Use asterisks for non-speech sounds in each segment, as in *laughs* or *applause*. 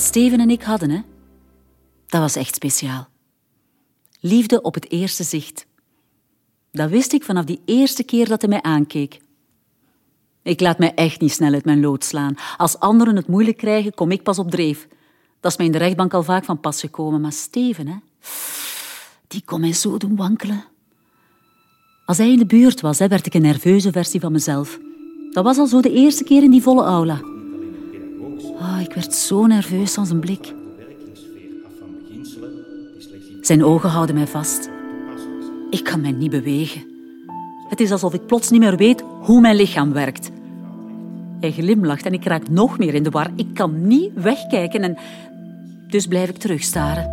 Wat Steven en ik hadden, hè, dat was echt speciaal. Liefde op het eerste zicht. Dat wist ik vanaf die eerste keer dat hij mij aankeek. Ik laat mij echt niet snel uit mijn lood slaan. Als anderen het moeilijk krijgen, kom ik pas op dreef. Dat is mij in de rechtbank al vaak van pas gekomen. Maar Steven, hè, die kon mij zo doen wankelen. Als hij in de buurt was, hè, werd ik een nerveuze versie van mezelf. Dat was al zo de eerste keer in die volle aula. Oh, ik werd zo nerveus van zijn blik. Zijn ogen houden mij vast. Ik kan mij niet bewegen. Het is alsof ik plots niet meer weet hoe mijn lichaam werkt. Hij glimlacht en ik raak nog meer in de war. Ik kan niet wegkijken en dus blijf ik terugstaren.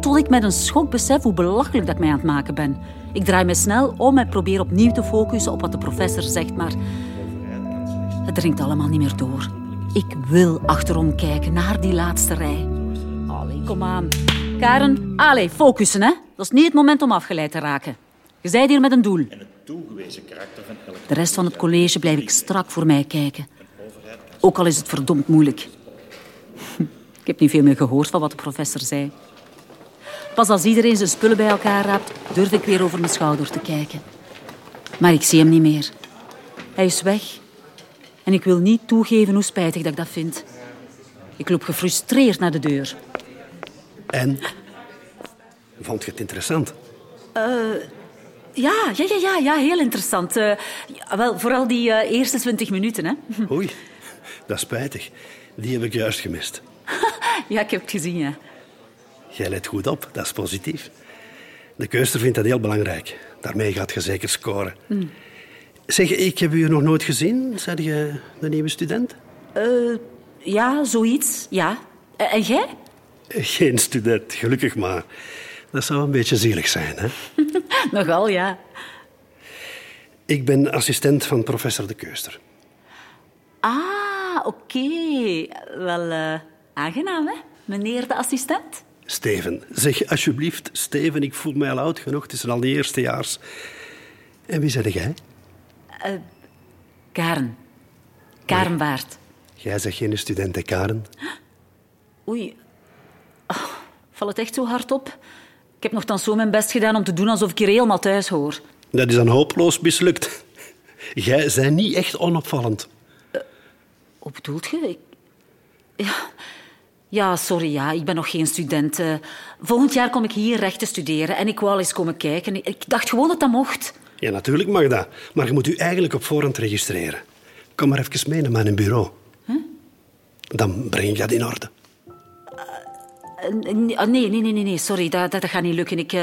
Tot ik met een schok besef hoe belachelijk dat ik mij aan het maken ben. Ik draai me snel om en probeer opnieuw te focussen op wat de professor zegt, maar het dringt allemaal niet meer door. Ik wil achterom kijken naar die laatste rij. Allee, kom aan. Karen, allee, focussen, hè. Dat is niet het moment om afgeleid te raken. Je zijt hier met een doel. En het toegewezen karakter van elk De rest van het college blijf ik strak voor mij kijken. Ook al is het verdomd moeilijk. *laughs* Ik heb niet veel meer gehoord van wat de professor zei. Pas als iedereen zijn spullen bij elkaar raapt, durf ik weer over mijn schouder te kijken. Maar ik zie hem niet meer. Hij is weg. En ik wil niet toegeven hoe spijtig dat ik dat vind. Ik loop gefrustreerd naar de deur. En? Vond je het interessant? Ja, ja, ja, ja, ja heel interessant. Eh, ja, wel, vooral die eh, eerste twintig minuten, hè. *laughs* Oei, dat is spijtig. Die heb ik juist gemist. *laughs* Ja, ik heb het gezien, ja. Jij let goed op, dat is positief. De keuster vindt dat heel belangrijk. Daarmee gaat je zeker scoren. Zeg, ik heb u nog nooit gezien. Zeg je de nieuwe student? Eh, ja, zoiets, ja. Eh, en jij? Geen student, gelukkig maar. Dat zou een beetje zielig zijn, hè? *laughs* Nogal, ja. Ik ben assistent van professor De Keuster. Ah, oké. Wel, eh, aangenaam, hè, meneer de assistent? Steven. Zeg alsjeblieft, Steven, ik voel mij al oud genoeg. Het is al de eerstejaars. En wie zeg jij? Karen. Karen Baart. Jij zegt geen student, hè, Karen? Oei. Oh, valt het echt zo hard op? Ik heb nogthans zo mijn best gedaan om te doen alsof ik hier helemaal thuis hoor. Dat is dan hopeloos mislukt. Jij bent niet echt onopvallend. Hoe bedoelt je? Ik... Ja. ja, sorry, ja. ik ben nog geen student. Eh, volgend jaar kom ik hier rechten studeren en ik wou al eens komen kijken. Ik dacht gewoon dat dat mocht. Ja, natuurlijk mag dat. Maar je moet u eigenlijk op voorhand registreren. Kom maar even mee naar mijn bureau. Dan breng ik dat in orde. Eh, nee, ah, nee, nee, nee, nee, sorry, dat, dat, dat gaat niet lukken. Ik, eh,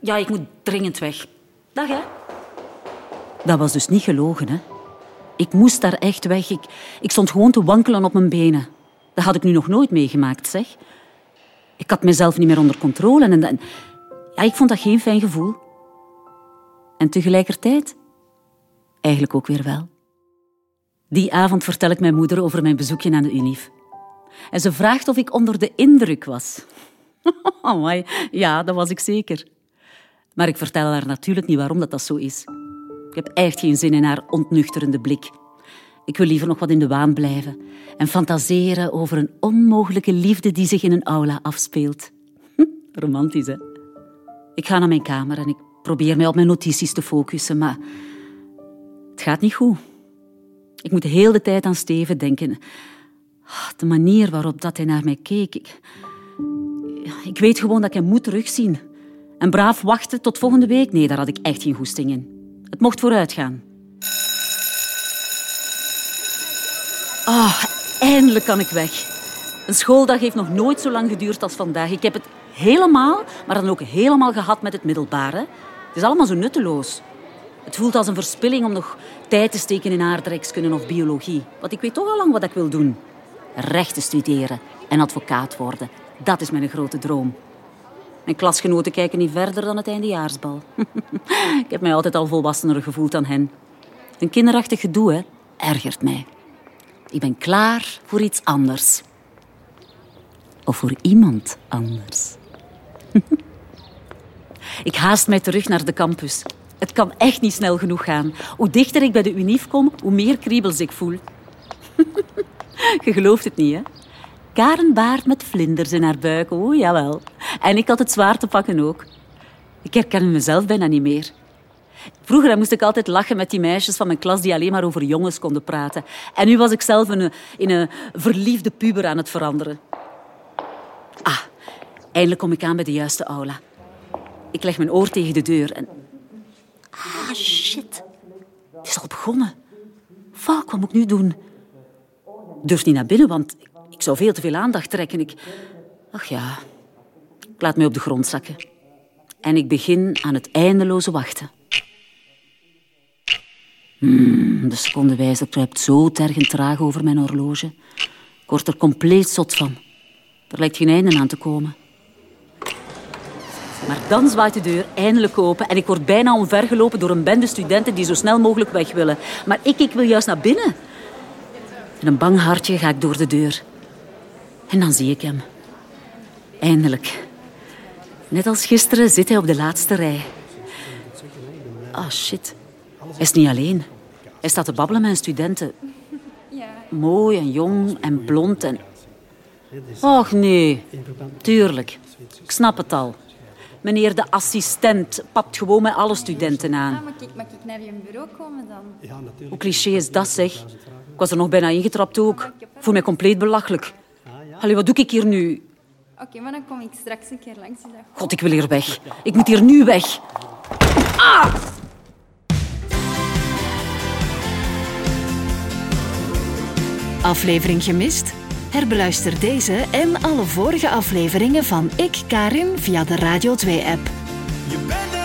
ja, ik moet dringend weg. Dag, hè. Dat was dus niet gelogen, hè. Ik moest daar echt weg. Ik, ik stond gewoon te wankelen op mijn benen. Dat had ik nu nog nooit meegemaakt, zeg. Ik had mezelf niet meer onder controle. En, en ja, ik vond dat geen fijn gevoel. En tegelijkertijd eigenlijk ook weer wel. Die avond vertel ik mijn moeder over mijn bezoekje aan de UNIF. En ze vraagt of ik onder de indruk was. *laughs* Amai, ja, dat was ik zeker. Maar ik vertel haar natuurlijk niet waarom dat, dat zo is. Ik heb echt geen zin in haar ontnuchterende blik. Ik wil liever nog wat in de waan blijven en fantaseren over een onmogelijke liefde die zich in een aula afspeelt. *laughs* Romantisch, hè? Ik ga naar mijn kamer en ik probeer mij op mijn notities te focussen, maar het gaat niet goed. Ik moet de hele tijd aan Steven denken. Ah, De manier waarop dat hij naar mij keek. Ik, weet gewoon dat ik hem moet terugzien. En braaf wachten tot volgende week? Nee, daar had ik echt geen goesting in. Het mocht vooruit gaan. Ah, eindelijk kan ik weg. Een schooldag heeft nog nooit zo lang geduurd als vandaag. Ik heb het helemaal, maar dan ook helemaal gehad met het middelbare. Het is allemaal zo nutteloos. Het voelt als een verspilling om nog tijd te steken in aardrijkskunde of biologie. Want ik weet toch al lang wat ik wil doen. Rechten studeren en advocaat worden. Dat is mijn grote droom. Mijn klasgenoten kijken niet verder dan het eindejaarsbal. *laughs* ik heb mij altijd al volwassener gevoeld dan hen. Een kinderachtig gedoe, hè, ergert mij. Ik ben klaar voor iets anders. Of voor iemand anders. *laughs* ik haast mij terug naar de campus. Het kan echt niet snel genoeg gaan. Hoe dichter ik bij de UNIF kom, hoe meer kriebels ik voel. *laughs* Je gelooft het niet, hè? Karen baard met vlinders in haar buik, oh jawel. En ik had het zwaar te pakken ook. Ik herken mezelf bijna niet meer. Vroeger moest ik altijd lachen met die meisjes van mijn klas die alleen maar over jongens konden praten. En nu was ik zelf een, in een verliefde puber aan het veranderen. Ah, eindelijk kom ik aan bij de juiste aula. Ik leg mijn oor tegen de deur en... Ah, shit. Het is al begonnen. Fuck, wat moet ik nu doen? Ik durf niet naar binnen, want ik zou veel te veel aandacht trekken. Ik... Ach ja, ik laat mij op de grond zakken. En ik begin aan het eindeloze wachten. Hmm, de secondewijzer kruipt zo tergend traag over mijn horloge. Ik word er compleet zot van. Er lijkt geen einde aan te komen. Maar dan zwaait de deur eindelijk open en ik word bijna omvergelopen door een bende studenten die zo snel mogelijk weg willen. Maar ik, ik wil juist naar binnen. In een bang hartje ga ik door de deur. En dan zie ik hem. Eindelijk. Net als gisteren zit hij op de laatste rij. Ah, shit. Hij is niet alleen. Hij staat te babbelen met een studenten. Mooi en jong en blond en... Och nee, tuurlijk. Ik snap het al. Meneer de assistent papt gewoon met alle studenten aan. Ah, mag, ik, mag ik naar je bureau komen dan? Hoe cliché is dat, zeg? Ik was er nog bijna ingetrapt ook. Ik voel mij compleet belachelijk. Allee, wat doe ik hier nu? Oké, maar dan kom ik straks een keer langs. God, ik wil hier weg. Ik moet hier nu weg. Aflevering gemist? Herbeluister deze en alle vorige afleveringen van Ik Karin via de Radio 2-app. Je bent